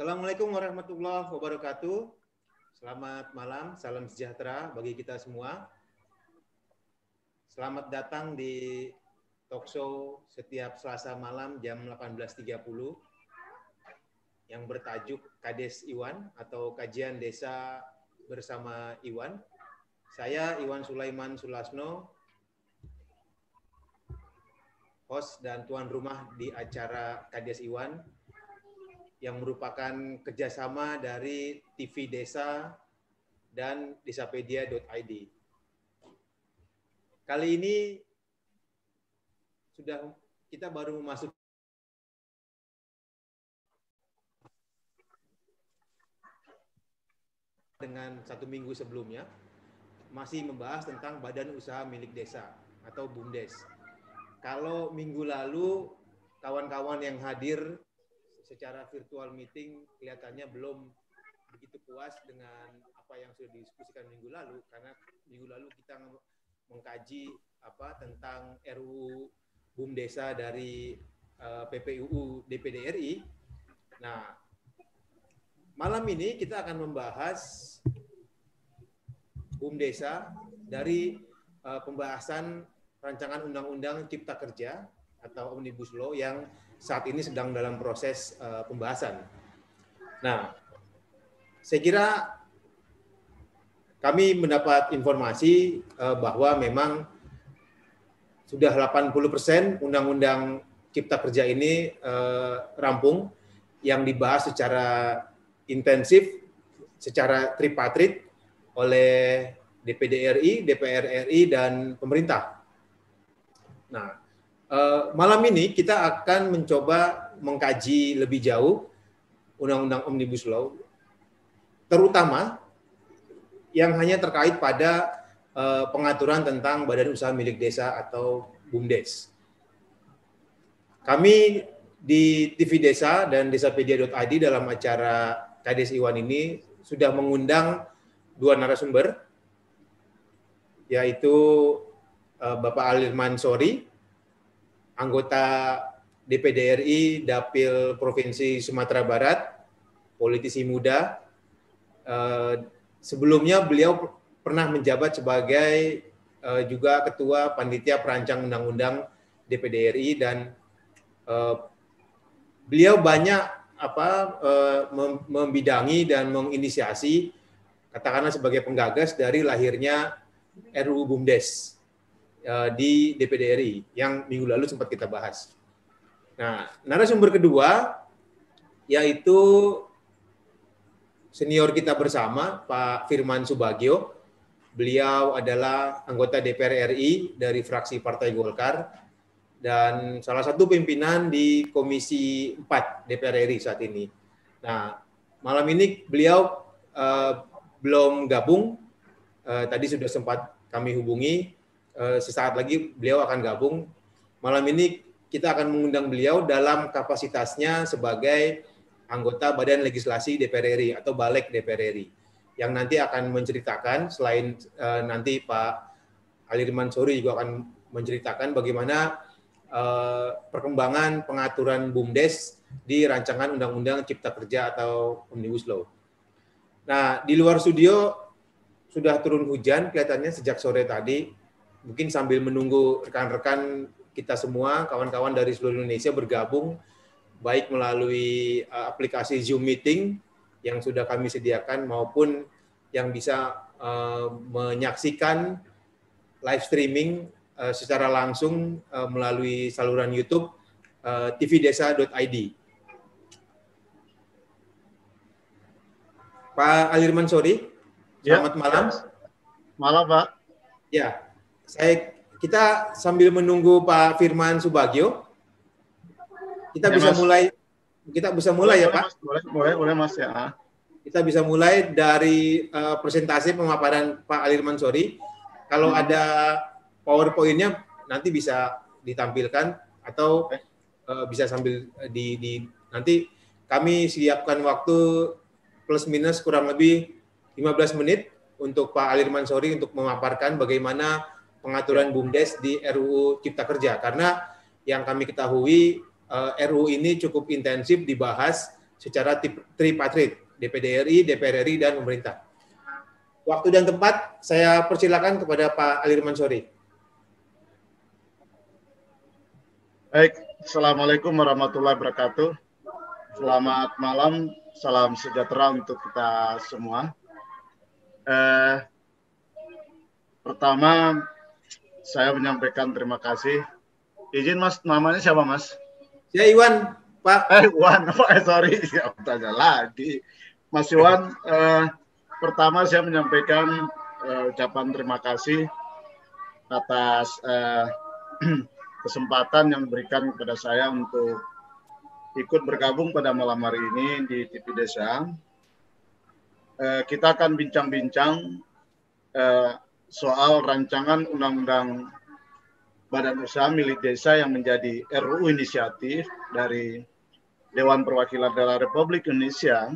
Assalamualaikum warahmatullahi wabarakatuh. Selamat malam, salam sejahtera bagi kita semua. Selamat datang di talk show setiap Selasa malam jam 18.30 yang bertajuk Kades Iwan atau Kajian Desa bersama Iwan. Saya Iwan Sulaiman Sulasno, host dan tuan rumah di acara Kades Iwan yang merupakan kerjasama dari TV Desa dan desapedia.id. Kali ini sudah kita baru masuk dengan satu minggu sebelumnya masih membahas tentang badan usaha milik desa atau BUMDes. Kalau minggu lalu kawan-kawan yang hadir secara virtual meeting kelihatannya belum begitu puas dengan apa yang sudah didiskusikan minggu lalu karena minggu lalu kita mengkaji apa tentang RUU BUM Desa dari uh, eh, PPUU DPD RI. Nah, malam ini kita akan membahas BUM Desa dari uh, pembahasan rancangan undang-undang Cipta Kerja atau Omnibus Law yang saat ini sedang dalam proses uh, pembahasan. Nah, saya kira kami mendapat informasi uh, bahwa memang sudah 80 persen Undang-Undang Cipta Kerja ini uh, rampung yang dibahas secara intensif, secara tripatrit oleh DPD RI, DPR RI, dan pemerintah. Nah, Eh, malam ini kita akan mencoba mengkaji lebih jauh Undang-Undang Omnibus Law, terutama yang hanya terkait pada uh, pengaturan tentang badan usaha milik desa atau BUMDes. Kami di TV Desa dan desapedia.id dalam acara Kades Iwan ini sudah mengundang dua narasumber, yaitu uh, Bapak Alirman Sori, anggota DPD RI Dapil Provinsi Sumatera Barat, politisi muda. Eh, sebelumnya beliau pernah menjabat sebagai eh, juga ketua panitia perancang undang-undang DPD RI dan eh, beliau banyak apa membidangi dan menginisiasi katakanlah sebagai penggagas dari lahirnya RUU BUMDes di DPD RI yang minggu lalu sempat kita bahas. Nah, narasumber kedua yaitu senior kita bersama Pak Firman Subagio. Beliau adalah anggota DPR RI dari fraksi Partai Golkar dan salah satu pimpinan di Komisi 4 DPR RI saat ini. Nah, malam ini beliau uh, belum gabung. Uh, tadi sudah sempat kami hubungi Eh, sesaat lagi beliau akan gabung. Malam ini kita akan mengundang beliau dalam kapasitasnya sebagai anggota Badan Legislasi DPR RI atau Balik DPR RI yang nanti akan menceritakan selain uh, nanti Pak Alirman Sori juga akan menceritakan bagaimana uh, perkembangan pengaturan BUMDes di rancangan Undang-Undang Cipta Kerja atau Omnibus Law. Nah, di luar studio sudah turun hujan kelihatannya sejak sore tadi mungkin sambil menunggu rekan-rekan kita semua, kawan-kawan dari seluruh Indonesia bergabung, baik melalui uh, aplikasi Zoom Meeting yang sudah kami sediakan maupun yang bisa uh, menyaksikan live streaming uh, secara langsung uh, melalui saluran YouTube uh, tvdesa.id. Pak Alirman Sori, ya. selamat ya, malam. Malam, Pak. Ya, saya kita sambil menunggu Pak Firman Subagio, kita ya, bisa mas. mulai kita bisa mulai ya, boleh, ya Pak. Mas, boleh, boleh, boleh Mas ya. Kita bisa mulai dari uh, presentasi pemaparan Pak Alirman Sori. Kalau hmm. ada PowerPoint-nya nanti bisa ditampilkan atau uh, bisa sambil di, di nanti kami siapkan waktu plus minus kurang lebih 15 menit untuk Pak Alirman Sori untuk memaparkan bagaimana pengaturan BUMDes di RUU Cipta Kerja karena yang kami ketahui uh, eh, RUU ini cukup intensif dibahas secara tripartit, DPD RI, DPR RI, dan pemerintah. Waktu dan tempat saya persilakan kepada Pak Ali Mansori. Baik, Assalamualaikum warahmatullahi wabarakatuh. Selamat malam, salam sejahtera untuk kita semua. Eh, pertama, saya menyampaikan terima kasih. Izin Mas, namanya siapa Mas? Saya Iwan, Pak. Eh, Iwan, Pak, eh, sorry, ya, tanya lagi. Mas Iwan, eh, pertama saya menyampaikan eh, ucapan terima kasih atas eh, kesempatan yang diberikan kepada saya untuk ikut bergabung pada malam hari ini di TV Desa. Eh, kita akan bincang-bincang eh, soal rancangan undang-undang badan usaha milik desa yang menjadi RUU inisiatif dari Dewan Perwakilan Daerah Republik Indonesia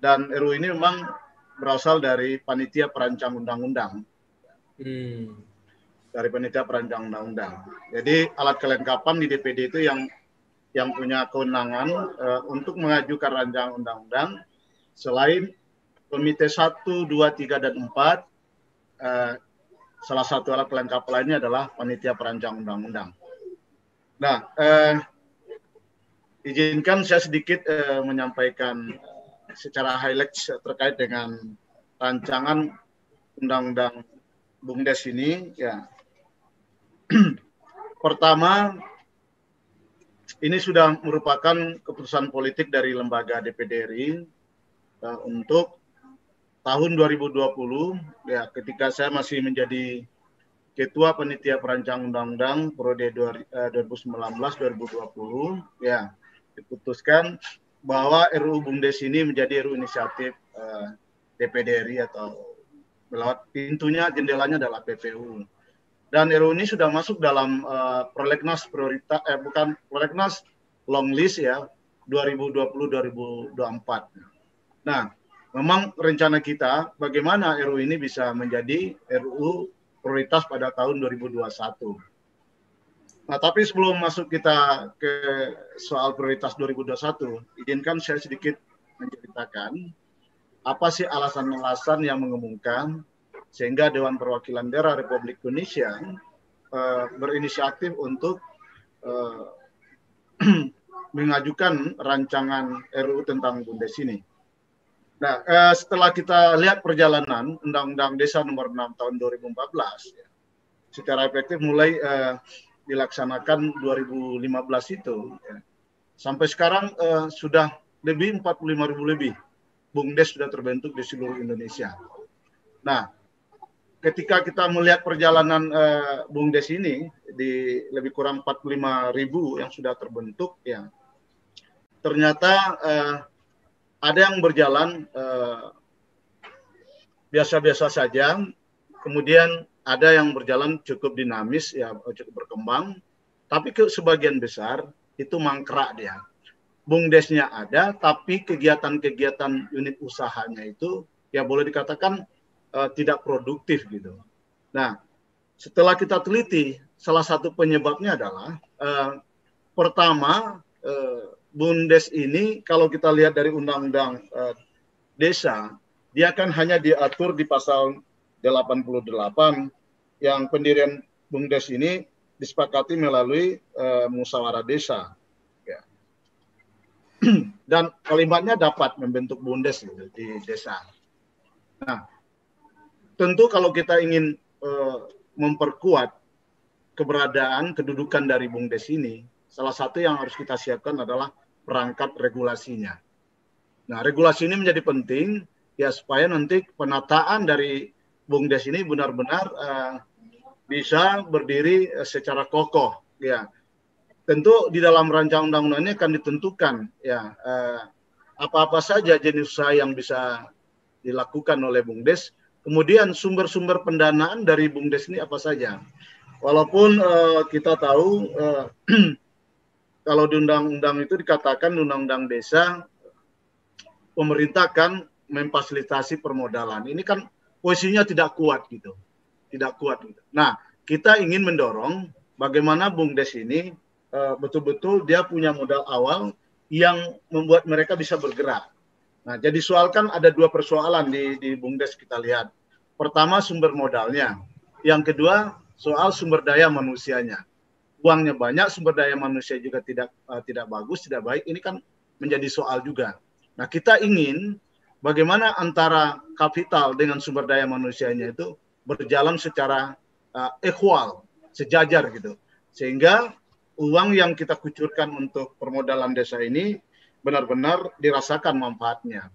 dan RUU ini memang berasal dari panitia perancang undang-undang. Hmm. Dari panitia perancang undang-undang. Jadi alat kelengkapan di DPD itu yang yang punya kewenangan uh, untuk mengajukan rancangan undang-undang selain komite 1, 2, 3 dan 4 uh, salah satu alat pelengkap lainnya adalah panitia perancang undang-undang. Nah, eh, izinkan saya sedikit eh, menyampaikan secara highlights terkait dengan rancangan undang-undang BUMDes ini. Ya, pertama ini sudah merupakan keputusan politik dari lembaga DPD RI uh, untuk tahun 2020 ya ketika saya masih menjadi ketua panitia perancang undang-undang periode 2019-2020 eh, ya diputuskan bahwa RUU BUMDes ini menjadi RUU inisiatif eh, DPD RI atau lewat pintunya jendelanya adalah PPU dan RUU ini sudah masuk dalam uh, prolegnas prioritas eh bukan prolegnas long list ya 2020-2024. Nah, memang rencana kita bagaimana RUU ini bisa menjadi RUU prioritas pada tahun 2021. Nah, tapi sebelum masuk kita ke soal prioritas 2021, izinkan saya sedikit menceritakan apa sih alasan-alasan yang mengemungkan sehingga Dewan Perwakilan Daerah Republik Indonesia uh, berinisiatif untuk uh, mengajukan rancangan RUU tentang Bundes ini. Nah, eh, setelah kita lihat perjalanan Undang-Undang Desa Nomor 6 Tahun 2014, ya, secara efektif mulai eh, dilaksanakan 2015 itu, ya, sampai sekarang eh, sudah lebih 45 ribu lebih bumdes sudah terbentuk di seluruh Indonesia. Nah, ketika kita melihat perjalanan eh, bumdes ini di lebih kurang 45 ribu yang sudah terbentuk, ya ternyata eh, ada yang berjalan eh, biasa-biasa uh, saja, kemudian ada yang berjalan cukup dinamis, ya cukup berkembang, tapi ke sebagian besar itu mangkrak dia. Bumdesnya ada, tapi kegiatan-kegiatan unit usahanya itu ya boleh dikatakan uh, tidak produktif gitu. Nah, setelah kita teliti, salah satu penyebabnya adalah uh, pertama uh, Bundes ini kalau kita lihat dari undang-undang uh, desa, dia kan hanya diatur di pasal 88 yang pendirian Bundes ini disepakati melalui uh, musyawarah desa. Ya. Dan kalimatnya dapat membentuk Bundes gitu, di desa. Nah, tentu kalau kita ingin uh, memperkuat keberadaan kedudukan dari Bumdes ini, salah satu yang harus kita siapkan adalah perangkat regulasinya. Nah, regulasi ini menjadi penting ya supaya nanti penataan dari BUMDes ini benar-benar uh, bisa berdiri uh, secara kokoh ya. Tentu di dalam rancangan undang-undang ini akan ditentukan ya uh, apa-apa saja jenis usaha yang bisa dilakukan oleh BUMDes. Kemudian sumber-sumber pendanaan dari BUMDes ini apa saja. Walaupun uh, kita tahu uh, kalau di undang-undang itu dikatakan undang-undang desa pemerintah kan memfasilitasi permodalan. Ini kan posisinya tidak kuat gitu. Tidak kuat gitu. Nah, kita ingin mendorong bagaimana Bung Des ini eh, betul-betul uh, dia punya modal awal yang membuat mereka bisa bergerak. Nah, jadi soal kan ada dua persoalan di, di BUMDes kita lihat. Pertama sumber modalnya, yang kedua soal sumber daya manusianya. Uangnya banyak, sumber daya manusia juga tidak uh, tidak bagus, tidak baik. Ini kan menjadi soal juga. Nah, kita ingin bagaimana antara kapital dengan sumber daya manusianya itu berjalan secara uh, equal, sejajar gitu. Sehingga uang yang kita kucurkan untuk permodalan desa ini benar-benar dirasakan manfaatnya.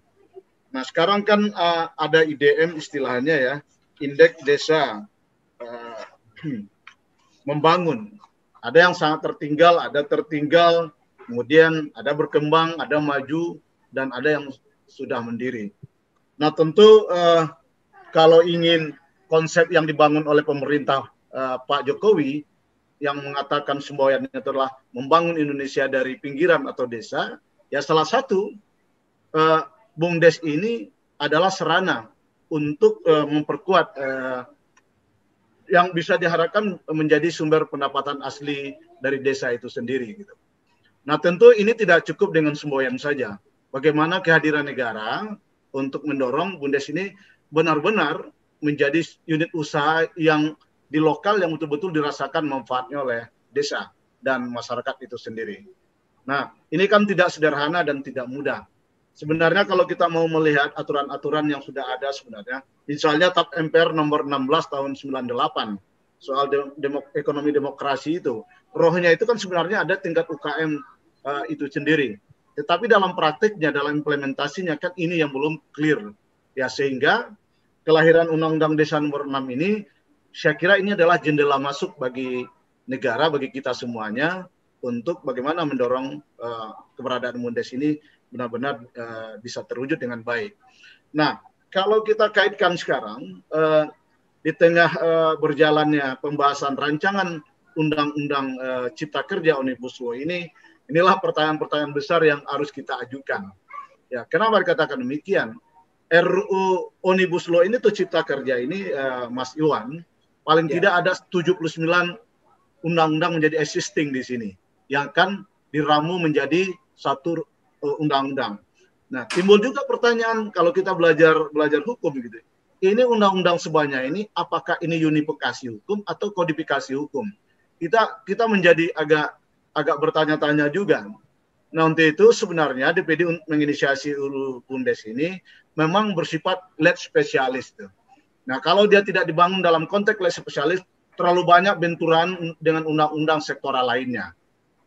Nah, sekarang kan uh, ada IDM istilahnya ya, indeks desa uh, membangun. Ada yang sangat tertinggal, ada tertinggal, kemudian ada berkembang, ada maju, dan ada yang sudah mendiri. Nah, tentu uh, kalau ingin konsep yang dibangun oleh pemerintah uh, Pak Jokowi yang mengatakan semboyannya adalah membangun Indonesia dari pinggiran atau desa, ya salah satu uh, BUMDes ini adalah serana untuk uh, memperkuat uh, yang bisa diharapkan menjadi sumber pendapatan asli dari desa itu sendiri gitu. Nah, tentu ini tidak cukup dengan semboyan saja. Bagaimana kehadiran negara untuk mendorong BUMDes ini benar-benar menjadi unit usaha yang di lokal yang betul-betul dirasakan manfaatnya oleh desa dan masyarakat itu sendiri. Nah, ini kan tidak sederhana dan tidak mudah. Sebenarnya kalau kita mau melihat aturan-aturan yang sudah ada sebenarnya, misalnya TAP MPR nomor 16 tahun 98 soal demo, ekonomi demokrasi itu, rohnya itu kan sebenarnya ada tingkat UKM uh, eh, itu sendiri. Tetapi dalam praktiknya, dalam implementasinya kan ini yang belum clear. Ya sehingga kelahiran Undang-Undang Desa nomor 6 ini saya kira ini adalah jendela masuk bagi negara, bagi kita semuanya untuk bagaimana mendorong uh, keberadaan Mundes ini benar-benar uh, bisa terwujud dengan baik. Nah, kalau kita kaitkan sekarang uh, di tengah uh, berjalannya pembahasan rancangan Undang-Undang uh, Cipta Kerja Omnibus Law ini, inilah pertanyaan-pertanyaan besar yang harus kita ajukan. Ya, kenapa dikatakan demikian? RUU Omnibus Law ini tuh Cipta Kerja ini, uh, Mas Iwan, paling ya. tidak ada 79 undang-undang menjadi existing di sini yang akan diramu menjadi satu undang-undang. Nah, timbul juga pertanyaan kalau kita belajar belajar hukum gitu. Ini undang-undang sebanyak ini apakah ini unifikasi hukum atau kodifikasi hukum? Kita kita menjadi agak agak bertanya-tanya juga. Nah, untuk itu sebenarnya DPD menginisiasi UU Bundes ini memang bersifat led spesialis. Nah, kalau dia tidak dibangun dalam konteks les spesialis, terlalu banyak benturan dengan undang-undang sektoral lainnya.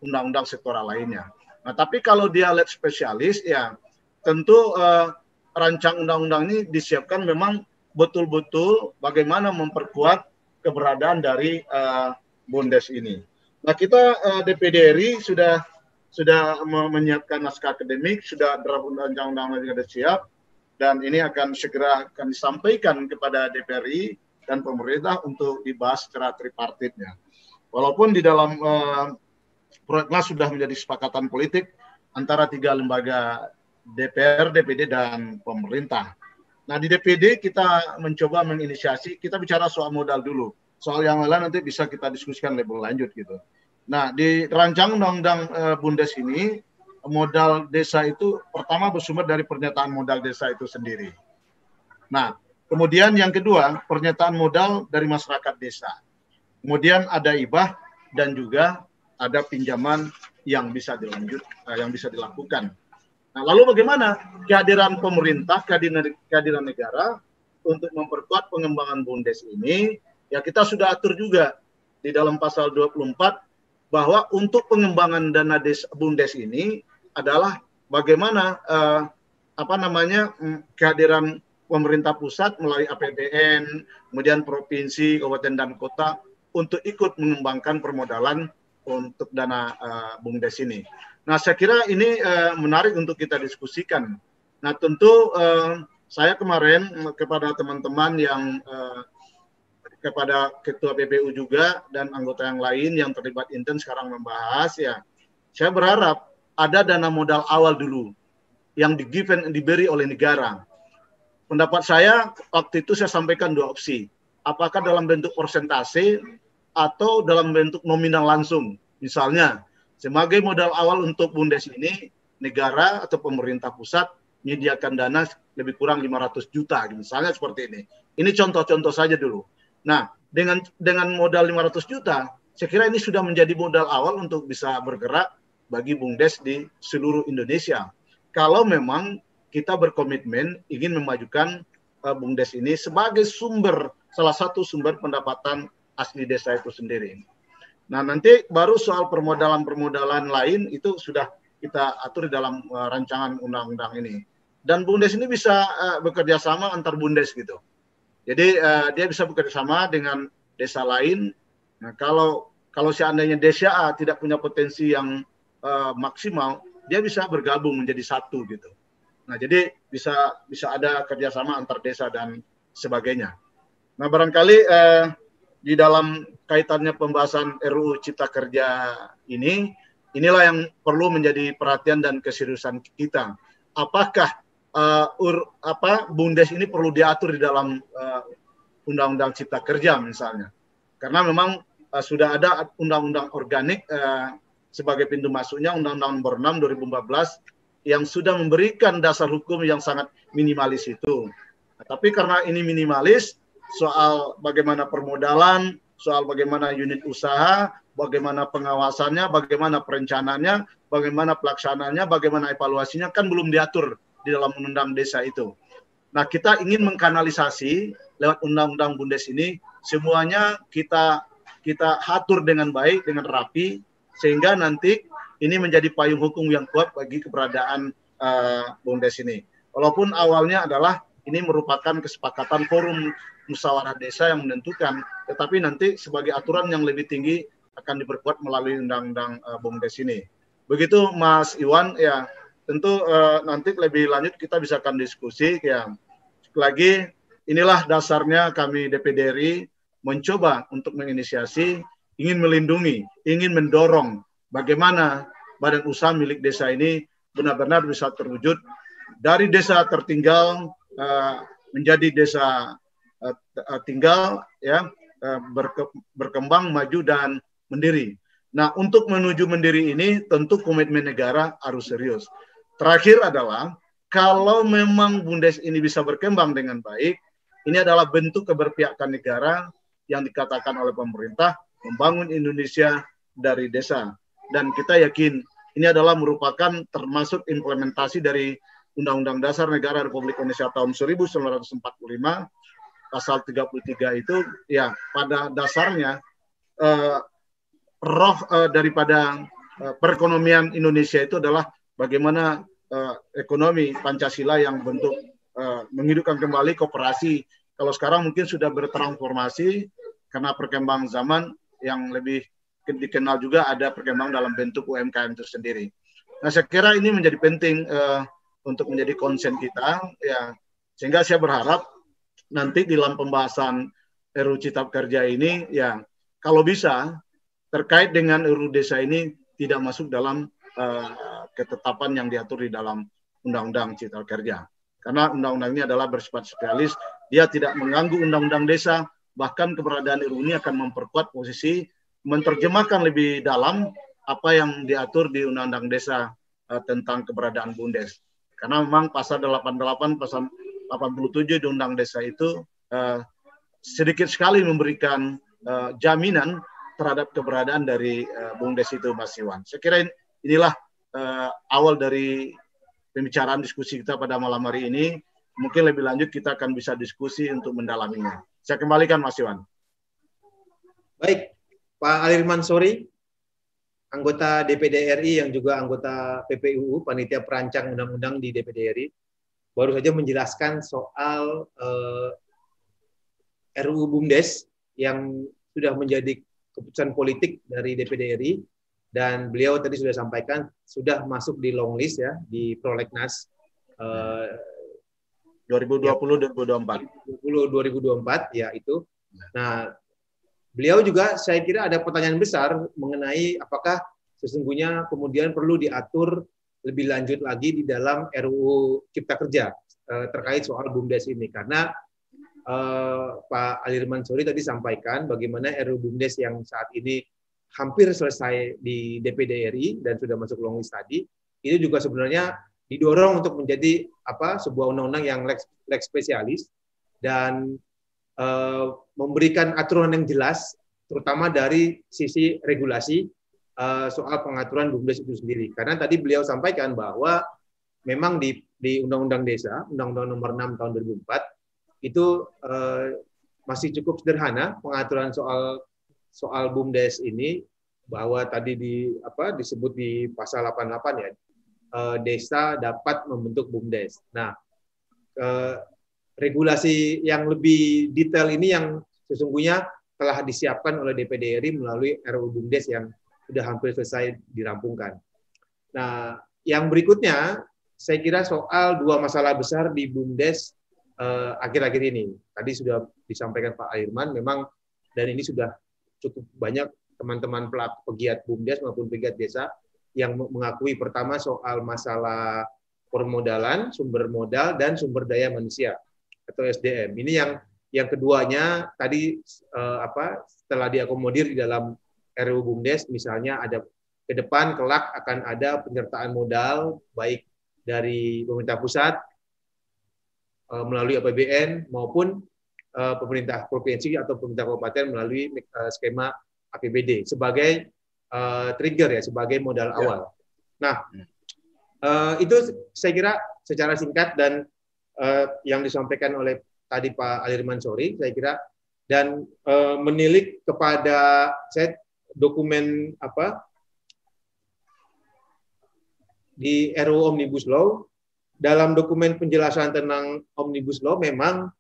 Undang-undang sektoral lainnya. Nah, tapi kalau dia led spesialis, ya tentu uh, rancang undang-undang ini disiapkan memang betul-betul bagaimana memperkuat keberadaan dari uh, Bundes ini. Nah, kita uh, DPD RI sudah sudah menyiapkan naskah akademik, sudah draft undang-undang sudah siap, dan ini akan segera akan disampaikan kepada DPRI dan pemerintah untuk dibahas secara tripartitnya. Walaupun di dalam uh, prolegnas sudah menjadi sepakatan politik antara tiga lembaga DPR, DPD dan pemerintah. Nah di DPD kita mencoba menginisiasi, kita bicara soal modal dulu. Soal yang lain nanti bisa kita diskusikan lebih lanjut gitu. Nah di rancang undang-undang uh, Bundes ini modal desa itu pertama bersumber dari pernyataan modal desa itu sendiri. Nah, kemudian yang kedua, pernyataan modal dari masyarakat desa. Kemudian ada ibah dan juga ada pinjaman yang bisa dilanjut, eh, yang bisa dilakukan. Nah, lalu bagaimana kehadiran pemerintah, kehadiran, kehadiran negara untuk memperkuat pengembangan bundes ini? Ya kita sudah atur juga di dalam pasal 24 bahwa untuk pengembangan dana des, bundes ini adalah bagaimana uh, apa namanya mm, kehadiran pemerintah pusat melalui APBN, kemudian provinsi, kabupaten dan kota untuk ikut mengembangkan permodalan untuk dana uh, BUMDes ini. Nah, saya kira ini uh, menarik untuk kita diskusikan. Nah, tentu uh, saya kemarin kepada teman-teman yang uh, kepada ketua PPU juga dan anggota yang lain yang terlibat intens sekarang membahas ya. Saya berharap ada dana modal awal dulu yang di given diberi oleh negara. Pendapat saya waktu itu saya sampaikan dua opsi. Apakah dalam bentuk persentase atau dalam bentuk nominal langsung. Misalnya, sebagai modal awal untuk Bundes ini negara atau pemerintah pusat menyediakan dana lebih kurang 500 juta, misalnya seperti ini. Ini contoh-contoh saja dulu. Nah, dengan dengan modal 500 juta, saya kira ini sudah menjadi modal awal untuk bisa bergerak bagi BUMDes di seluruh Indonesia. Kalau memang kita berkomitmen ingin memajukan uh, BUMDes ini sebagai sumber salah satu sumber pendapatan asli desa itu sendiri. Nah, nanti baru soal permodalan-permodalan lain itu sudah kita atur dalam uh, rancangan undang-undang ini. Dan BUMDes ini bisa uh, bekerja sama antar BUMDes gitu. Jadi uh, dia bisa bekerja sama dengan desa lain. Nah, kalau kalau seandainya desa A tidak punya potensi yang uh, maksimal, dia bisa bergabung menjadi satu gitu. Nah, jadi bisa bisa ada kerjasama antar desa dan sebagainya. Nah, barangkali uh, di dalam kaitannya pembahasan RUU Cipta Kerja ini, inilah yang perlu menjadi perhatian dan keseriusan kita. Apakah uh, ur, apa bundes ini perlu diatur di dalam uh, Undang-Undang Cipta Kerja misalnya? Karena memang uh, sudah ada undang-undang organik uh, sebagai pintu masuknya Undang-Undang Nomor 6 2014 yang sudah memberikan dasar hukum yang sangat minimalis itu. Nah, tapi karena ini minimalis, soal bagaimana permodalan, soal bagaimana unit usaha, bagaimana pengawasannya, bagaimana perencanaannya, bagaimana pelaksanaannya, bagaimana evaluasinya kan belum diatur di dalam undang-undang desa itu. Nah, kita ingin mengkanalisasi lewat undang-undang Bundes ini semuanya kita kita atur dengan baik, dengan rapi sehingga nanti ini menjadi payung hukum yang kuat bagi keberadaan uh, Bundes ini. Walaupun awalnya adalah ini merupakan kesepakatan forum musyawarah desa yang menentukan, tetapi nanti sebagai aturan yang lebih tinggi akan diperkuat melalui undang-undang uh, BUMDes ini. Begitu Mas Iwan, ya tentu uh, nanti lebih lanjut kita bisa akan diskusi ya. Lagi inilah dasarnya kami DPD RI mencoba untuk menginisiasi, ingin melindungi, ingin mendorong bagaimana badan usaha milik desa ini benar-benar bisa terwujud dari desa tertinggal uh, menjadi desa uh, tinggal ya uh, berke, berkembang maju dan mendiri. Nah, untuk menuju mendiri ini tentu komitmen negara harus serius. Terakhir adalah kalau memang Bundes ini bisa berkembang dengan baik, ini adalah bentuk keberpihakan negara yang dikatakan oleh pemerintah membangun Indonesia dari desa. Dan kita yakin ini adalah merupakan termasuk implementasi dari Undang-Undang Dasar Negara Republik Indonesia tahun 1945 pasal 33 itu ya pada dasarnya eh, roh eh, daripada eh, perekonomian Indonesia itu adalah bagaimana eh, ekonomi Pancasila yang bentuk eh, menghidupkan kembali kooperasi. Kalau sekarang mungkin sudah bertransformasi karena perkembangan zaman yang lebih dikenal juga ada perkembangan dalam bentuk UMKM itu sendiri. Nah, saya kira ini menjadi penting uh, untuk menjadi konsen kita, ya sehingga saya berharap nanti dalam pembahasan RUU Cipta Kerja ini ya kalau bisa terkait dengan RUU Desa ini tidak masuk dalam uh, ketetapan yang diatur di dalam Undang-Undang Cipta Kerja. Karena undang-undang ini adalah bersifat spesialis, dia tidak mengganggu undang-undang desa, bahkan keberadaan RUU ini akan memperkuat posisi menerjemahkan lebih dalam apa yang diatur di Undang-Undang Desa uh, tentang keberadaan Bundes. Karena memang pasal 88, pasal 87 di Undang Desa itu uh, sedikit sekali memberikan uh, jaminan terhadap keberadaan dari uh, Bung Des itu Mas Iwan. Saya kira inilah uh, awal dari pembicaraan diskusi kita pada malam hari ini. Mungkin lebih lanjut kita akan bisa diskusi untuk mendalaminya. Saya kembalikan Mas Iwan. Baik, Pak Alirman Sori, anggota DPD RI yang juga anggota PPUU, Panitia Perancang Undang-Undang di DPD RI baru saja menjelaskan soal uh, eh, RUU BUMDes yang sudah menjadi keputusan politik dari DPD RI dan beliau tadi sudah sampaikan sudah masuk di long list ya di prolegnas uh, 2020 2024 2020 2024 ya itu. Nah beliau juga saya kira ada pertanyaan besar mengenai apakah sesungguhnya kemudian perlu diatur lebih lanjut lagi di dalam RUU Cipta Kerja uh, terkait soal BUMDes ini. Karena uh, Pak Ali Mansuri tadi sampaikan bagaimana RUU BUMDes yang saat ini hampir selesai di DPD RI dan sudah masuk long list tadi itu juga sebenarnya didorong untuk menjadi apa sebuah undang-undang yang lex, lex spesialis dan uh, memberikan aturan yang jelas terutama dari sisi regulasi uh, soal pengaturan BUMDes itu sendiri. Karena tadi beliau sampaikan bahwa memang di di Undang-Undang Desa, Undang-Undang Nomor 6 Tahun 2004 itu uh, masih cukup sederhana pengaturan soal soal BUMDes ini bahwa tadi di apa disebut di pasal 88 ya uh, desa dapat membentuk BUMDes. Nah, uh, regulasi yang lebih detail ini yang sesungguhnya telah disiapkan oleh DPD RI melalui RUU BUMDes yang sudah hampir selesai dirampungkan. Nah, yang berikutnya saya kira soal dua masalah besar di BUMDes eh, akhir-akhir uh, ini. Tadi sudah disampaikan Pak Airman, memang dan ini sudah cukup banyak teman-teman pelaku pegiat BUMDes maupun pegiat desa yang mengakui pertama soal masalah permodalan, sumber modal dan sumber daya manusia atau SDM. Ini yang yang keduanya tadi uh, apa setelah diakomodir di dalam RUU BUMDes misalnya ada ke depan kelak akan ada penyertaan modal baik dari pemerintah pusat uh, melalui APBN maupun uh, pemerintah provinsi atau pemerintah kabupaten melalui uh, skema APBD sebagai trigger ya sebagai modal ya. awal. Nah uh, itu saya kira secara singkat dan yang disampaikan oleh tadi Pak Alirman Sori saya kira dan menilik kepada saya dokumen apa di RUU Omnibus Law dalam dokumen penjelasan tentang Omnibus Law memang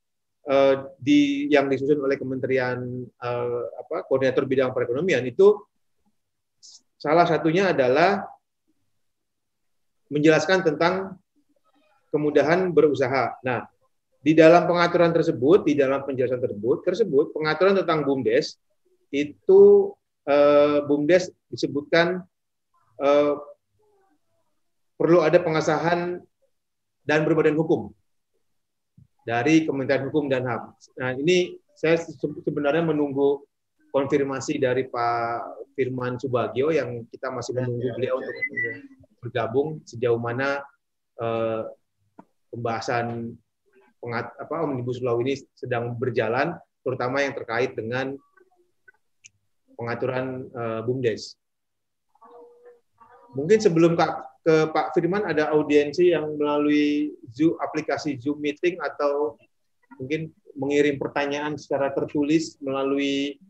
uh, di yang disusun oleh Kementerian uh, apa koordinator bidang perekonomian itu salah satunya adalah menjelaskan tentang kemudahan berusaha. Nah, di dalam pengaturan tersebut, di dalam penjelasan tersebut, tersebut pengaturan tentang BUMDes itu uh, BUMDes disebutkan uh, perlu ada pengesahan dan berbadan hukum dari Kementerian Hukum dan HAM. Nah ini saya sebenarnya menunggu konfirmasi dari Pak Firman Subagio yang kita masih menunggu beliau untuk bergabung sejauh mana uh, pembahasan pengat, apa omnibus law ini sedang berjalan, terutama yang terkait dengan pengaturan uh, BUMDes. Mungkin sebelum Kak, ke Pak Firman ada audiensi yang melalui Zoom aplikasi Zoom meeting atau mungkin mengirim pertanyaan secara tertulis melalui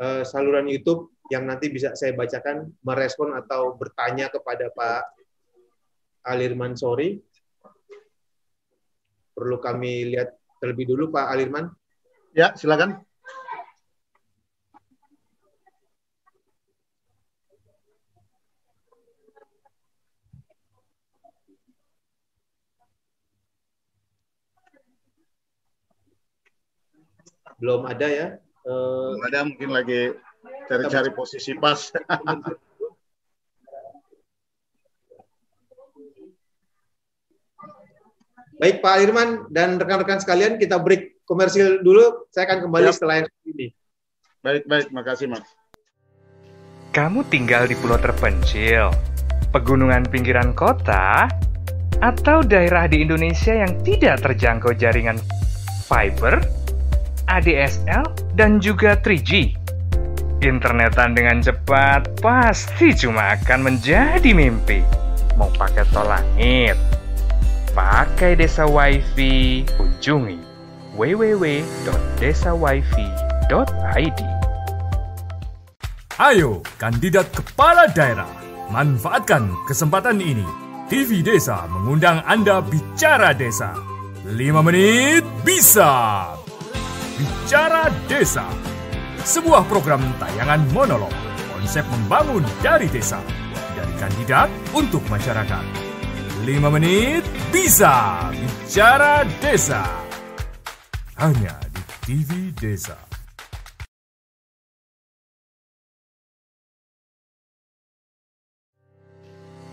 uh, saluran YouTube yang nanti bisa saya bacakan merespon atau bertanya kepada Pak Alirman Sori. Perlu kami lihat terlebih dulu Pak Alirman. Ya, silakan. Belum ada ya. Uh, belum ada mungkin lagi cari-cari posisi pas. Baik Pak Irman dan rekan-rekan sekalian, kita break komersil dulu. Saya akan kembali Siap. setelah ini. Baik, baik. Makasih, Mas. Kamu tinggal di pulau terpencil, pegunungan pinggiran kota, atau daerah di Indonesia yang tidak terjangkau jaringan fiber? ADSL, dan juga 3G. Internetan dengan cepat pasti cuma akan menjadi mimpi. Mau pakai tol langit, pakai desa wifi, kunjungi www.desawifi.id. Ayo, kandidat kepala daerah, manfaatkan kesempatan ini. TV Desa mengundang Anda bicara desa. 5 menit bisa Bicara Desa Sebuah program tayangan monolog. Konsep membangun dari desa Dari kandidat untuk masyarakat. 5 menit bisa Bicara Desa. Hanya di TV Desa.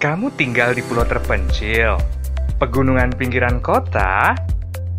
Kamu tinggal di pulau terpencil, pegunungan pinggiran kota,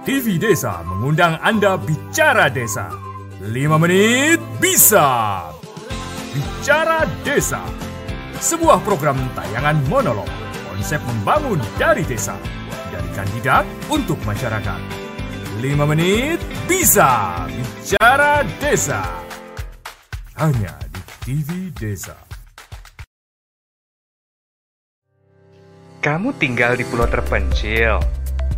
TV Desa mengundang Anda bicara desa. 5 menit bisa. Bicara Desa sebuah program tayangan monolog, konsep membangun dari desa, dari kandidat untuk masyarakat. 5 menit bisa bicara desa. Hanya di TV Desa. Kamu tinggal di pulau terpencil,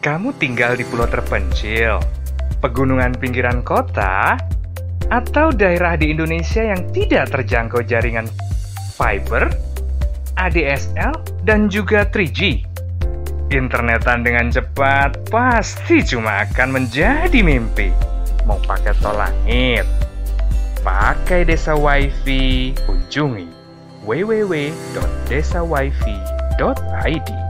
Kamu tinggal di pulau terpencil, pegunungan pinggiran kota, atau daerah di Indonesia yang tidak terjangkau jaringan fiber, ADSL, dan juga 3G. Internetan dengan cepat pasti cuma akan menjadi mimpi. Mau pakai tol langit, pakai desa wifi, kunjungi www.desawifi.id.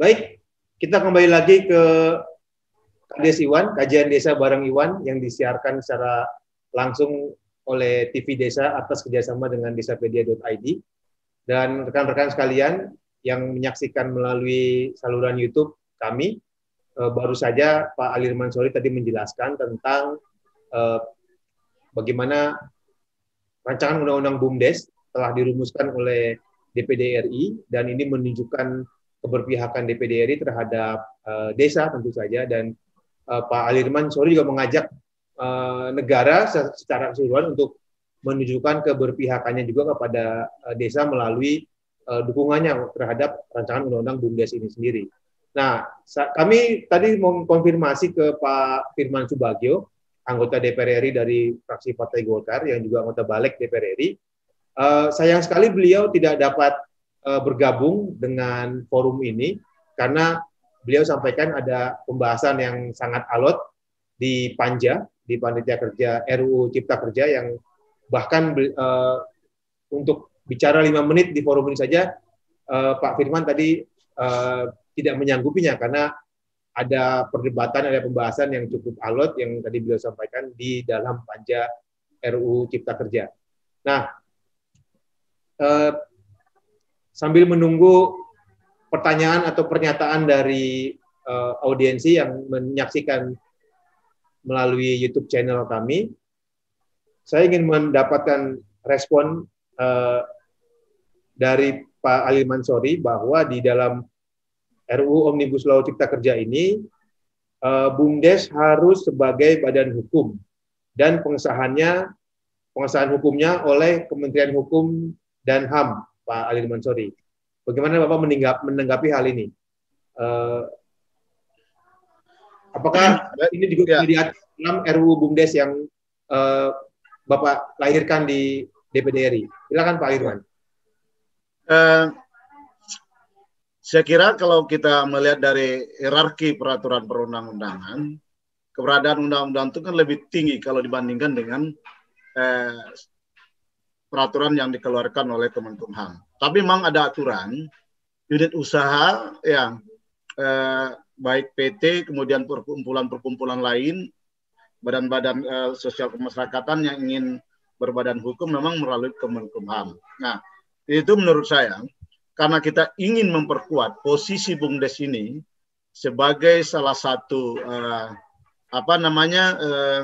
Baik, kita kembali lagi ke Kades Iwan, kajian desa bareng Iwan yang disiarkan secara langsung oleh TV Desa atas kerjasama dengan desapedia.id. Dan rekan-rekan sekalian yang menyaksikan melalui saluran YouTube kami, eh, baru saja Pak Alirman Sori tadi menjelaskan tentang eh, bagaimana rancangan undang-undang BUMDes telah dirumuskan oleh DPD RI dan ini menunjukkan keberpihakan DPD RI terhadap uh, desa tentu saja dan uh, Pak Alirman Sori juga mengajak uh, negara secara keseluruhan untuk menunjukkan keberpihakannya juga kepada uh, desa melalui uh, dukungannya terhadap rancangan undang-undang BUMDes ini sendiri. Nah, kami tadi mengkonfirmasi ke Pak Firman Subagio, anggota DPR RI dari fraksi Partai Golkar yang juga anggota balik DPR RI. Uh, sayang sekali beliau tidak dapat uh, bergabung dengan forum ini karena beliau sampaikan ada pembahasan yang sangat alot di Panja, di Panitia Kerja RUU Cipta Kerja yang bahkan uh, untuk bicara lima menit di forum ini saja uh, Pak Firman tadi uh, tidak menyanggupinya karena ada perdebatan, ada pembahasan yang cukup alot yang tadi beliau sampaikan di dalam panja RUU Cipta Kerja. Nah, eh, sambil menunggu pertanyaan atau pernyataan dari eh, audiensi yang menyaksikan melalui YouTube channel kami, saya ingin mendapatkan respon eh, dari Pak Ali Mansori bahwa di dalam RUU Omnibus Law Cipta Kerja ini uh, BUMDes harus sebagai badan hukum dan pengesahannya pengesahan hukumnya oleh Kementerian Hukum dan HAM Pak Ali Mansori. Bagaimana Bapak menanggap, menanggapi hal ini? Uh, apakah ini juga ya. dilihat dalam RUU BUMDes yang uh, Bapak lahirkan di DPD RI? Silakan Pak Irwan. Uh, saya kira kalau kita melihat dari hierarki peraturan perundang-undangan, keberadaan undang-undang itu kan lebih tinggi kalau dibandingkan dengan eh, peraturan yang dikeluarkan oleh Kemenkumham. Tapi memang ada aturan unit usaha yang eh, baik PT kemudian perkumpulan-perkumpulan lain, badan-badan eh, sosial kemasyarakatan yang ingin berbadan hukum memang melalui Kemenkumham. Nah, itu menurut saya karena kita ingin memperkuat posisi BUMDes ini sebagai salah satu uh, apa namanya uh,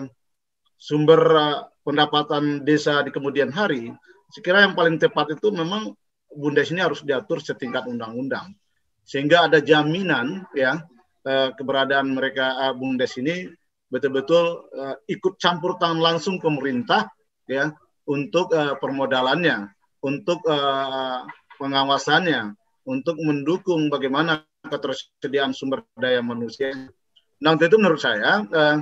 sumber uh, pendapatan desa di kemudian hari, sekira yang paling tepat itu memang BUMDes ini harus diatur setingkat undang-undang sehingga ada jaminan ya uh, keberadaan mereka uh, BUMDes ini betul-betul uh, ikut campur tangan langsung pemerintah ya untuk permodalannya, untuk pengawasannya untuk mendukung bagaimana ketersediaan sumber daya manusia. Nah, itu menurut saya eh,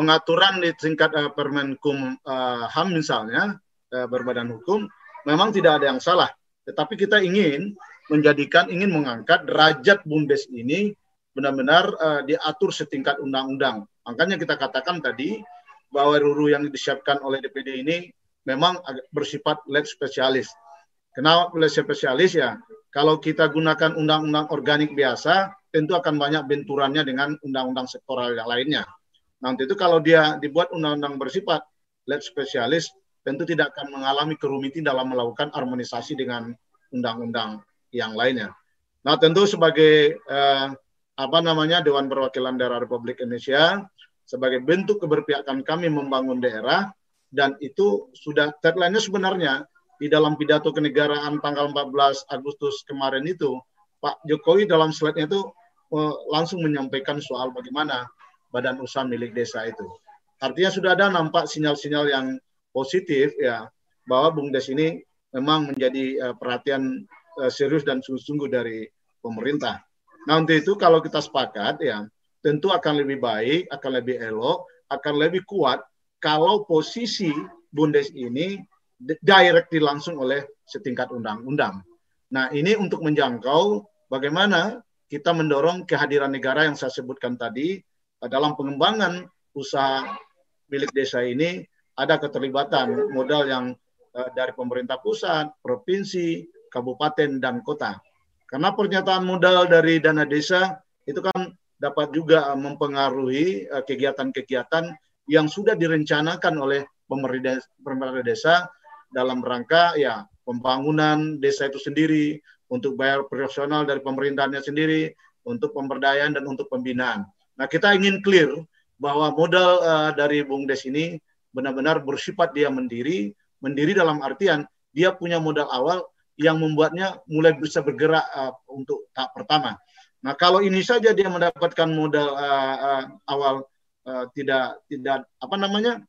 pengaturan di tingkat eh, Permenkum eh, HAM misalnya eh, berbadan hukum memang tidak ada yang salah, tetapi kita ingin menjadikan ingin mengangkat derajat BUMDes ini benar-benar eh, diatur setingkat undang-undang. Makanya kita katakan tadi bahwa RUU yang disiapkan oleh DPD ini memang bersifat lab spesialis Kenapa oleh spesialis ya? Kalau kita gunakan undang-undang organik biasa, tentu akan banyak benturannya dengan undang-undang sektoral yang lainnya. Nanti itu kalau dia dibuat undang-undang bersifat lab spesialis, tentu tidak akan mengalami kerumitan dalam melakukan harmonisasi dengan undang-undang yang lainnya. Nah, tentu sebagai eh, apa namanya Dewan Perwakilan Daerah Republik Indonesia sebagai bentuk keberpihakan kami membangun daerah dan itu sudah deadline-nya sebenarnya di dalam pidato kenegaraan tanggal 14 Agustus kemarin itu, Pak Jokowi dalam slide-nya itu uh, langsung menyampaikan soal bagaimana badan usaha milik desa itu. Artinya sudah ada nampak sinyal-sinyal yang positif ya bahwa BUMDes ini memang menjadi uh, perhatian uh, serius dan sungguh-sungguh dari pemerintah. Nah untuk itu kalau kita sepakat ya tentu akan lebih baik, akan lebih elok, akan lebih kuat kalau posisi Bundes ini directly langsung oleh setingkat undang-undang. Nah, ini untuk menjangkau bagaimana kita mendorong kehadiran negara yang saya sebutkan tadi dalam pengembangan usaha milik desa ini ada keterlibatan modal yang uh, dari pemerintah pusat, provinsi, kabupaten dan kota. Karena pernyataan modal dari dana desa itu kan dapat juga mempengaruhi eh, kegiatan-kegiatan yang sudah direncanakan oleh pemerintah desa dalam rangka ya pembangunan desa itu sendiri, untuk bayar profesional dari pemerintahnya sendiri, untuk pemberdayaan dan untuk pembinaan. Nah, kita ingin clear bahwa modal uh, dari Bung Des ini benar-benar bersifat dia mendiri, mendiri dalam artian dia punya modal awal yang membuatnya mulai bisa bergerak uh, untuk tahap pertama. Nah, kalau ini saja dia mendapatkan modal uh, uh, awal uh, tidak tidak apa namanya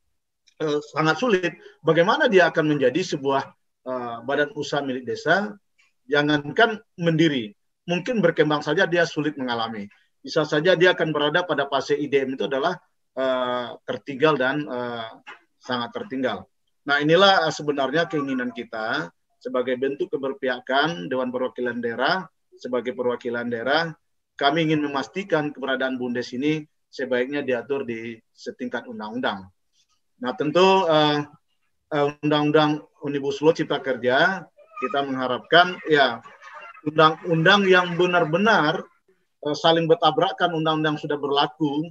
Eh, sangat sulit. Bagaimana dia akan menjadi sebuah uh, badan usaha milik desa jangankan mendiri, mungkin berkembang saja dia sulit mengalami. Bisa saja dia akan berada pada fase IDM itu adalah uh, tertinggal dan uh, sangat tertinggal. Nah inilah sebenarnya keinginan kita sebagai bentuk keberpihakan Dewan Perwakilan Daerah sebagai perwakilan daerah kami ingin memastikan keberadaan Bundes ini sebaiknya diatur di setingkat undang-undang. Nah tentu uh, undang-undang Omnibus Law Cipta Kerja kita mengharapkan ya undang-undang yang benar-benar uh, saling bertabrakan undang-undang sudah berlaku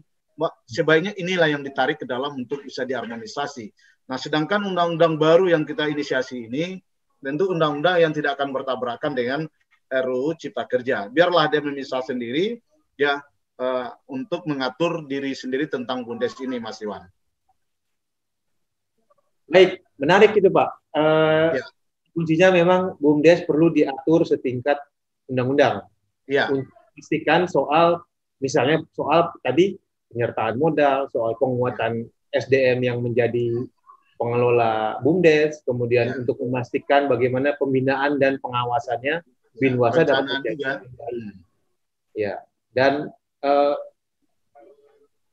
sebaiknya inilah yang ditarik ke dalam untuk bisa diharmonisasi. Nah, sedangkan undang-undang baru yang kita inisiasi ini tentu undang-undang yang tidak akan bertabrakan dengan RUU Cipta Kerja. Biarlah dia memisah sendiri ya uh, untuk mengatur diri sendiri tentang Bundes ini, Mas Iwan. Baik, menarik itu Pak. Uh, ya. Kuncinya memang BUMDes perlu diatur setingkat undang-undang. Ya. Untuk memastikan soal misalnya soal tadi penyertaan modal, soal penguatan SDM yang menjadi pengelola BUMDes, kemudian ya. untuk memastikan bagaimana pembinaan dan pengawasannya Binwasa juga. Ya, dan uh,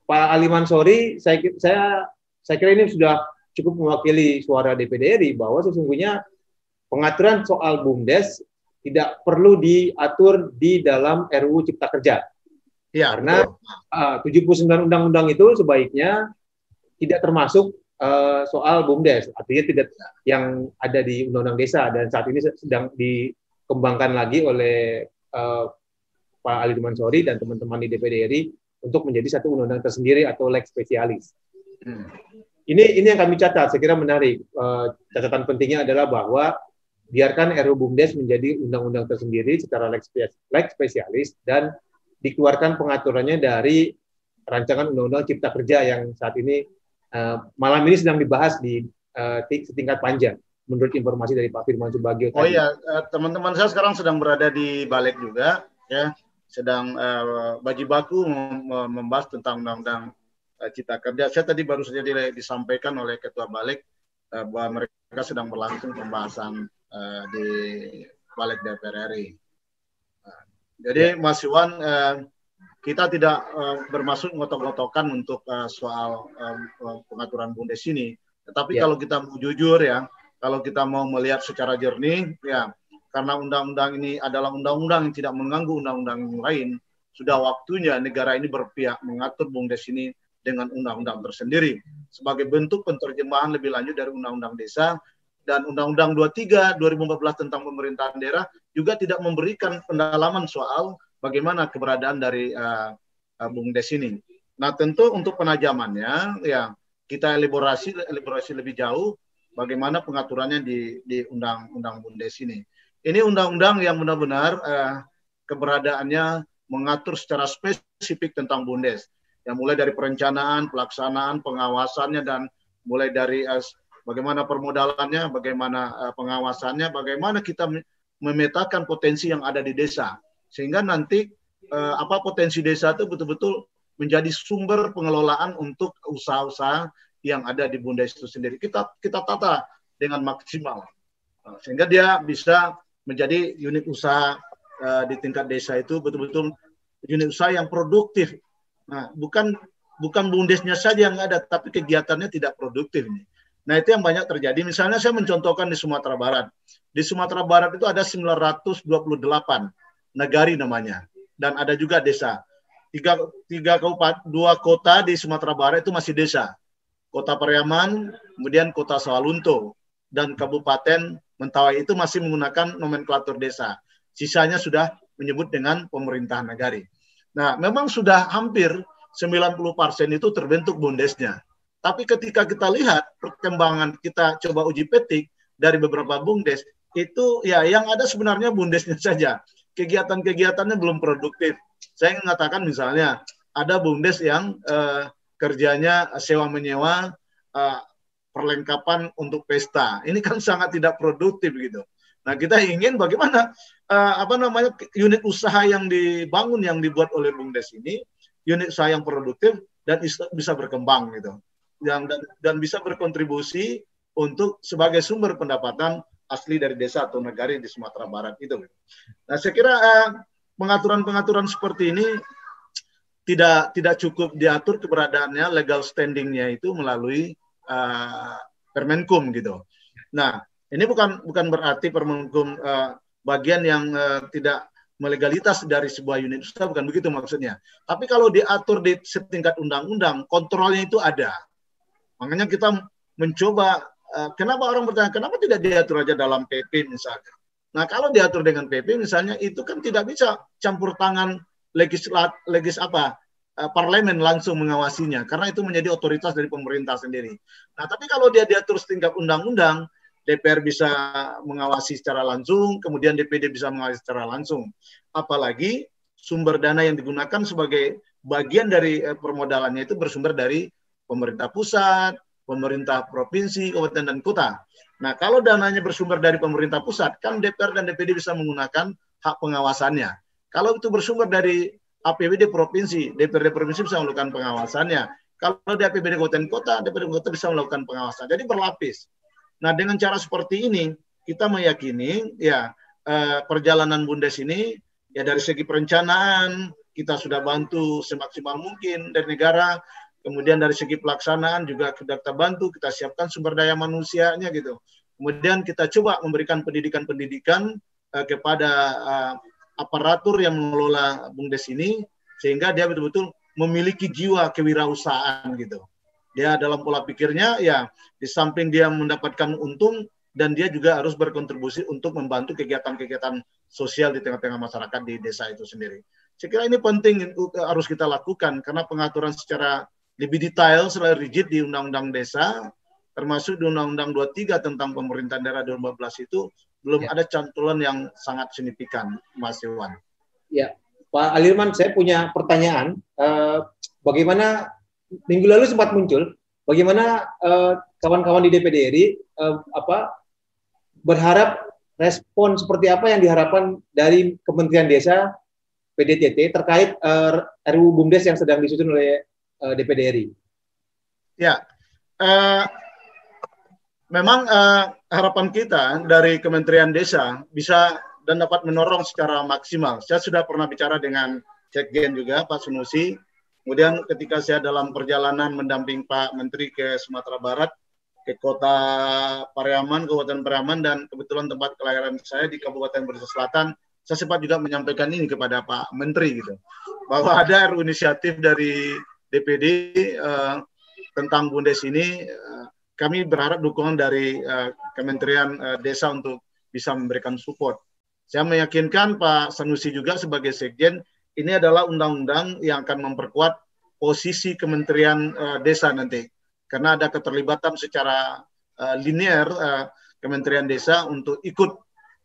Pak Ali Mansori, saya, saya saya kira ini sudah cukup mewakili suara DPD RI bahwa sesungguhnya pengaturan soal BUMDes tidak perlu diatur di dalam RUU Cipta Kerja. Ya, karena uh, 79 undang-undang itu sebaiknya tidak termasuk uh, soal BUMDes, artinya tidak yang ada di Undang-Undang Desa dan saat ini sedang dikembangkan lagi oleh uh, Pak Ali Mansori dan teman-teman di DPD RI untuk menjadi satu undang-undang tersendiri atau lex spesialis. Hmm. Ini ini yang kami catat, saya kira menarik. Uh, catatan pentingnya adalah bahwa biarkan RUU BUMDes menjadi undang-undang tersendiri secara lex, lex spesialis dan dikeluarkan pengaturannya dari rancangan undang-undang Cipta Kerja yang saat ini uh, malam ini sedang dibahas di uh, setingkat panjang menurut informasi dari Pak Firman Subagio. Oh iya, teman-teman saya sekarang sedang berada di balik juga, ya, sedang uh, bagi baku membahas tentang undang-undang uh, Cipta Kerja. Saya tadi baru saja disampaikan oleh Ketua Balik uh, bahwa mereka sedang berlangsung pembahasan uh, di Balik DPR RI. Uh, jadi ya. Mas Iwan, uh, kita tidak uh, bermaksud ngotok-ngotokan untuk uh, soal uh, pengaturan bundes ini. Tetapi ya. kalau kita mau jujur ya, kalau kita mau melihat secara jernih, ya karena undang-undang ini adalah undang-undang yang tidak mengganggu undang-undang yang lain, sudah waktunya negara ini berpihak mengatur bumdes ini dengan undang-undang tersendiri sebagai bentuk penerjemahan lebih lanjut dari undang-undang desa dan undang-undang 23 2014 tentang pemerintahan daerah juga tidak memberikan pendalaman soal bagaimana keberadaan dari uh, uh, bumdes ini. Nah, tentu untuk penajamannya ya kita elaborasi elaborasi lebih jauh bagaimana pengaturannya di di undang-undang bumdes ini. Ini undang-undang yang benar-benar uh, keberadaannya mengatur secara spesifik tentang bumdes yang mulai dari perencanaan, pelaksanaan, pengawasannya dan mulai dari bagaimana permodalannya, bagaimana uh, pengawasannya, bagaimana kita memetakan potensi yang ada di desa sehingga nanti uh, apa potensi desa itu betul-betul menjadi sumber pengelolaan untuk usaha-usaha yang ada di Bunda itu sendiri. Kita kita tata dengan maksimal sehingga dia bisa menjadi unit usaha di tingkat desa itu betul-betul unit usaha yang produktif Nah, bukan bukan bundesnya saja yang ada, tapi kegiatannya tidak produktif nih. Nah, itu yang banyak terjadi. Misalnya saya mencontohkan di Sumatera Barat. Di Sumatera Barat itu ada 928 negari namanya. Dan ada juga desa. Tiga, tiga kabupaten, dua kota di Sumatera Barat itu masih desa. Kota Pariaman, kemudian kota Sawalunto, dan Kabupaten Mentawai itu masih menggunakan nomenklatur desa. Sisanya sudah menyebut dengan pemerintahan negari. Nah, memang sudah hampir 90% itu terbentuk bundesnya. Tapi ketika kita lihat perkembangan kita coba uji petik dari beberapa bundes, itu ya yang ada sebenarnya bundesnya saja. Kegiatan-kegiatannya belum produktif. Saya mengatakan misalnya ada bundes yang eh, kerjanya sewa menyewa eh, perlengkapan untuk pesta. Ini kan sangat tidak produktif gitu. Nah, kita ingin bagaimana uh, apa namanya unit usaha yang dibangun yang dibuat oleh Bumdes ini unit usaha yang produktif dan bisa berkembang gitu. Yang dan, dan bisa berkontribusi untuk sebagai sumber pendapatan asli dari desa atau negari di Sumatera Barat itu. Nah, saya kira uh, pengaturan-pengaturan seperti ini tidak tidak cukup diatur keberadaannya legal standingnya itu melalui uh, Permenkum gitu. Nah, ini bukan bukan berarti Permenkum uh, bagian yang uh, tidak melegalitas dari sebuah unit usaha bukan begitu maksudnya. Tapi kalau diatur di setingkat undang-undang, kontrolnya itu ada. Makanya kita mencoba uh, kenapa orang bertanya kenapa tidak diatur aja dalam PP misalnya. Nah, kalau diatur dengan PP misalnya itu kan tidak bisa campur tangan legislat legis apa uh, parlemen langsung mengawasinya karena itu menjadi otoritas dari pemerintah sendiri. Nah, tapi kalau dia diatur setingkat undang-undang, DPR bisa mengawasi secara langsung, kemudian DPD bisa mengawasi secara langsung. Apalagi sumber dana yang digunakan sebagai bagian dari eh, permodalannya itu bersumber dari pemerintah pusat, pemerintah provinsi, kabupaten dan kota. Nah, kalau dananya bersumber dari pemerintah pusat, kan DPR dan DPD bisa menggunakan hak pengawasannya. Kalau itu bersumber dari APBD provinsi, DPRD provinsi bisa melakukan pengawasannya. Kalau di APBD kabupaten kota, DPRD kota bisa melakukan pengawasan. Jadi berlapis. Nah, dengan cara seperti ini, kita meyakini ya eh, perjalanan Bundes ini ya dari segi perencanaan kita sudah bantu semaksimal mungkin dari negara, kemudian dari segi pelaksanaan juga kita bantu, kita siapkan sumber daya manusianya gitu. Kemudian kita coba memberikan pendidikan-pendidikan eh, kepada eh, aparatur yang mengelola Bumdes ini sehingga dia betul-betul memiliki jiwa kewirausahaan gitu dia dalam pola pikirnya ya di samping dia mendapatkan untung dan dia juga harus berkontribusi untuk membantu kegiatan-kegiatan sosial di tengah-tengah masyarakat di desa itu sendiri. Saya kira ini penting harus kita lakukan karena pengaturan secara lebih detail selain rigid di Undang-Undang Desa termasuk di Undang-Undang 23 tentang pemerintahan daerah 2014 itu belum ya. ada cantulan yang sangat signifikan, Mas Iwan. Ya, Pak Alirman, saya punya pertanyaan. Uh, bagaimana minggu lalu sempat muncul bagaimana eh, kawan-kawan di DPD RI uh, apa berharap respon seperti apa yang diharapkan dari Kementerian Desa PDTT terkait uh, eh, RUU BUMDes yang sedang disusun oleh uh, DPD RI. Ya, uh, memang uh, harapan kita dari Kementerian Desa bisa dan dapat menorong secara maksimal. Saya sudah pernah bicara dengan Sekjen juga Pak Sunusi Kemudian ketika saya dalam perjalanan mendamping Pak Menteri ke Sumatera Barat, ke kota Pariaman, Kabupaten Pariaman, dan kebetulan tempat kelahiran saya di Kabupaten Brebes Selatan, saya sempat juga menyampaikan ini kepada Pak Menteri gitu, bahwa ada inisiatif dari DPD uh, eh, tentang Bundes ini, uh, kami berharap dukungan dari uh, Kementerian uh, Desa untuk bisa memberikan support. Saya meyakinkan Pak Sanusi juga sebagai Sekjen ini adalah undang-undang yang akan memperkuat posisi Kementerian uh, Desa nanti karena ada keterlibatan secara uh, linear uh, Kementerian Desa untuk ikut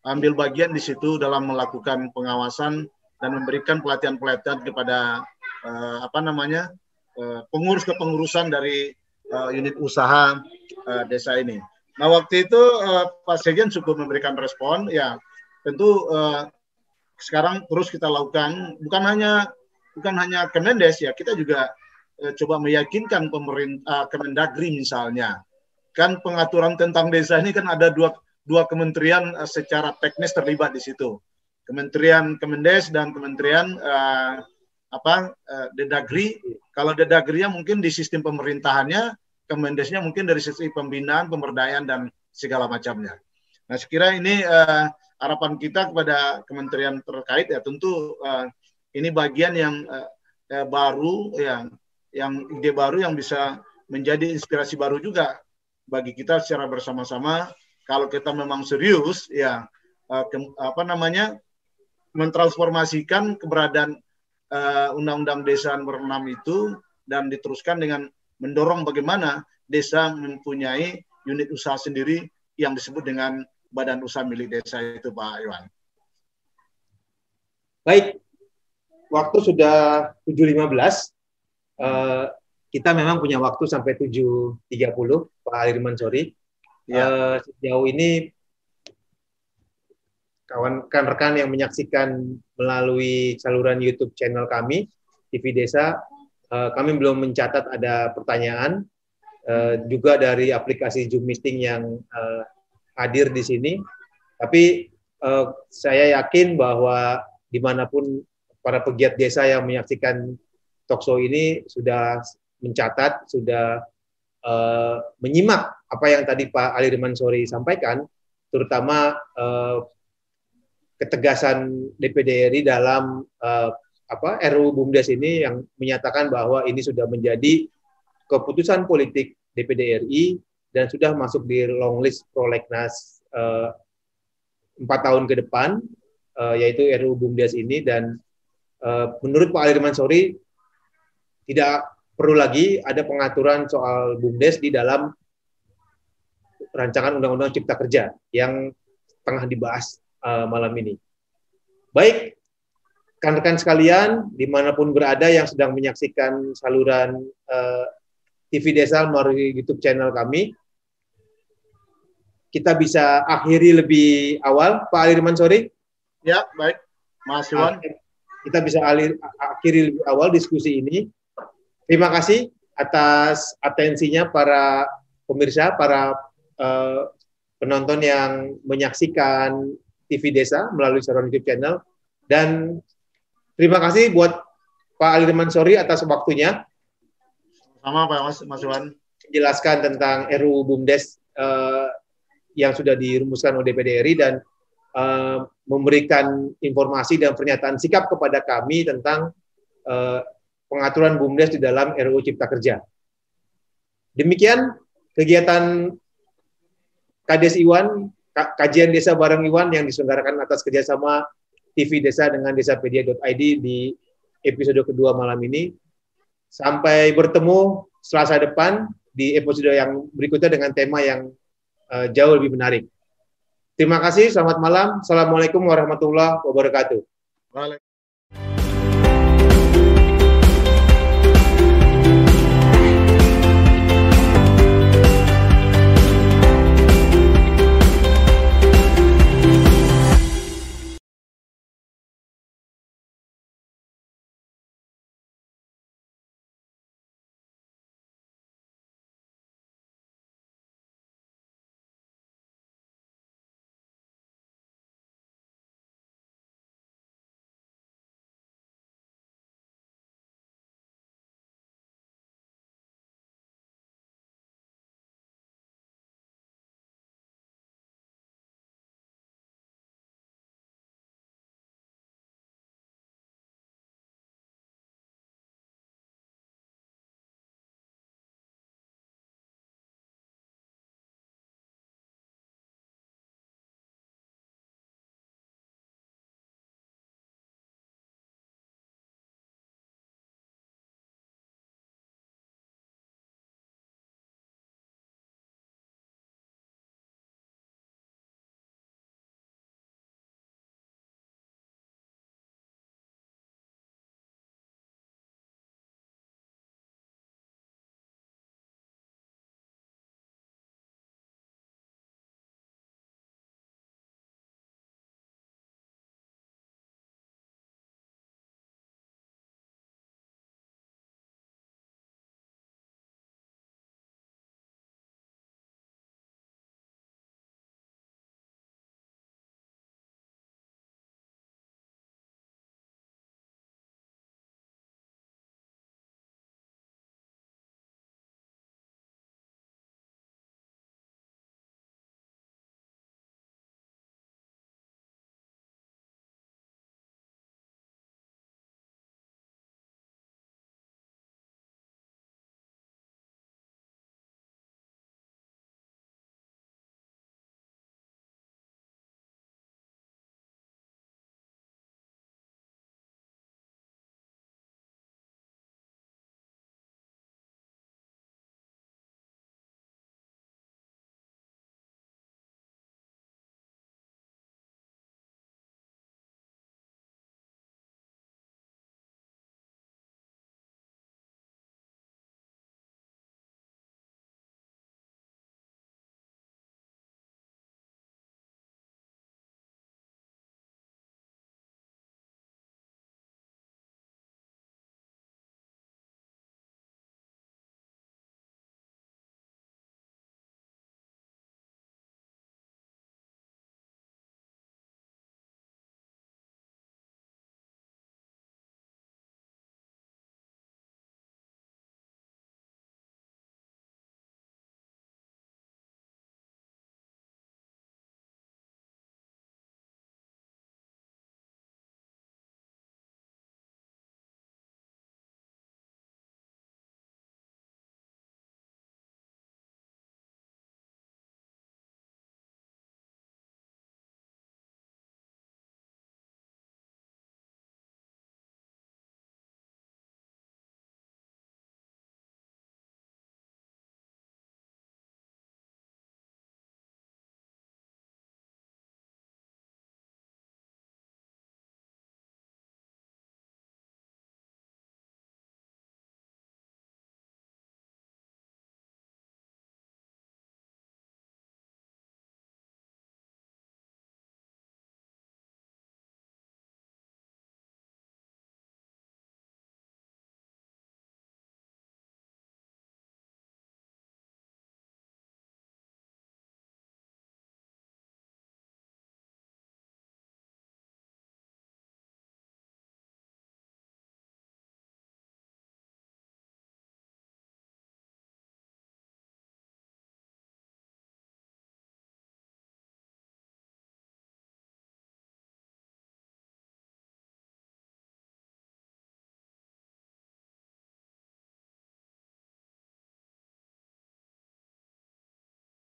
ambil bagian di situ dalam melakukan pengawasan dan memberikan pelatihan-pelatihan kepada uh, apa namanya uh, pengurus kepengurusan dari uh, unit usaha uh, desa ini. Nah waktu itu uh, Pak Sekjen cukup memberikan respon ya tentu uh, sekarang terus kita lakukan. Bukan hanya bukan hanya Kemendes ya kita juga eh, coba meyakinkan pemerintah Kemendagri misalnya. Kan pengaturan tentang desa ini kan ada dua dua kementerian eh, secara teknis terlibat di situ. Kementerian Kemendes dan Kementerian eh, apa eh, Dedagri kalau Dedagrinya mungkin di sistem pemerintahannya Kemendesnya mungkin dari sisi pembinaan pemberdayaan dan segala macamnya. Nah sekira ini eh, harapan kita kepada kementerian terkait ya tentu uh, ini bagian yang uh, uh, baru yang yang ide baru yang bisa menjadi inspirasi baru juga bagi kita secara bersama-sama. Kalau kita memang serius ya uh, ke, apa namanya mentransformasikan keberadaan undang-undang uh, desa nomor 6 itu dan diteruskan dengan mendorong bagaimana desa mempunyai unit usaha sendiri yang disebut dengan badan usaha milik desa itu Pak Iwan. Baik, waktu sudah 7.15. Uh, kita memang punya waktu sampai 7.30, Pak Irman Sori. Ya. Uh, sejauh ini kawan rekan yang menyaksikan melalui saluran YouTube channel kami, TV Desa, uh, kami belum mencatat ada pertanyaan. Uh, juga dari aplikasi Zoom Meeting yang uh, hadir di sini. Tapi saya yakin bahwa di mana pun para pegiat desa yang menyaksikan talkshow ini sudah mencatat, sudah menyimak apa yang tadi Pak Ali Sori sampaikan, terutama ketegasan DPD RI dalam uh, apa RUU BUMDes ini yang menyatakan bahwa ini sudah menjadi keputusan politik DPD RI dan sudah masuk di long list prolegnas empat uh, tahun ke depan uh, yaitu RUU BUMDes ini. Dan uh, menurut Pak Ali Sori tidak perlu lagi ada pengaturan soal BUMDes di dalam rancangan Undang-Undang Cipta Kerja yang tengah dibahas uh, malam ini. Baik, rekan-rekan sekalian, di mana pun berada yang sedang menyaksikan saluran uh, TV Desa melalui YouTube channel kami, kita bisa akhiri lebih awal, Pak Alirman Sori. Ya, baik, Mas Iwan. Kita bisa akhiri lebih awal diskusi ini Terima kasih atas atensinya para pemirsa, para uh, penonton yang menyaksikan TV Desa melalui saluran YouTube channel. Dan terima kasih buat Pak Alirman Sori atas waktunya. Sama Pak Mas, Mas Iwan. Menjelaskan tentang RUU BUMDes uh, yang sudah dirumuskan oleh DPD RI dan uh, memberikan informasi dan pernyataan sikap kepada kami tentang uh, pengaturan BUMDes di dalam RUU Cipta Kerja. Demikian kegiatan Kades Iwan, kajian desa bareng Iwan yang diselenggarakan atas kerjasama TV Desa dengan desapedia.id di episode kedua malam ini. Sampai bertemu Selasa depan di episode yang berikutnya dengan tema yang uh, jauh lebih menarik. Terima kasih, selamat malam. Assalamualaikum warahmatullahi wabarakatuh.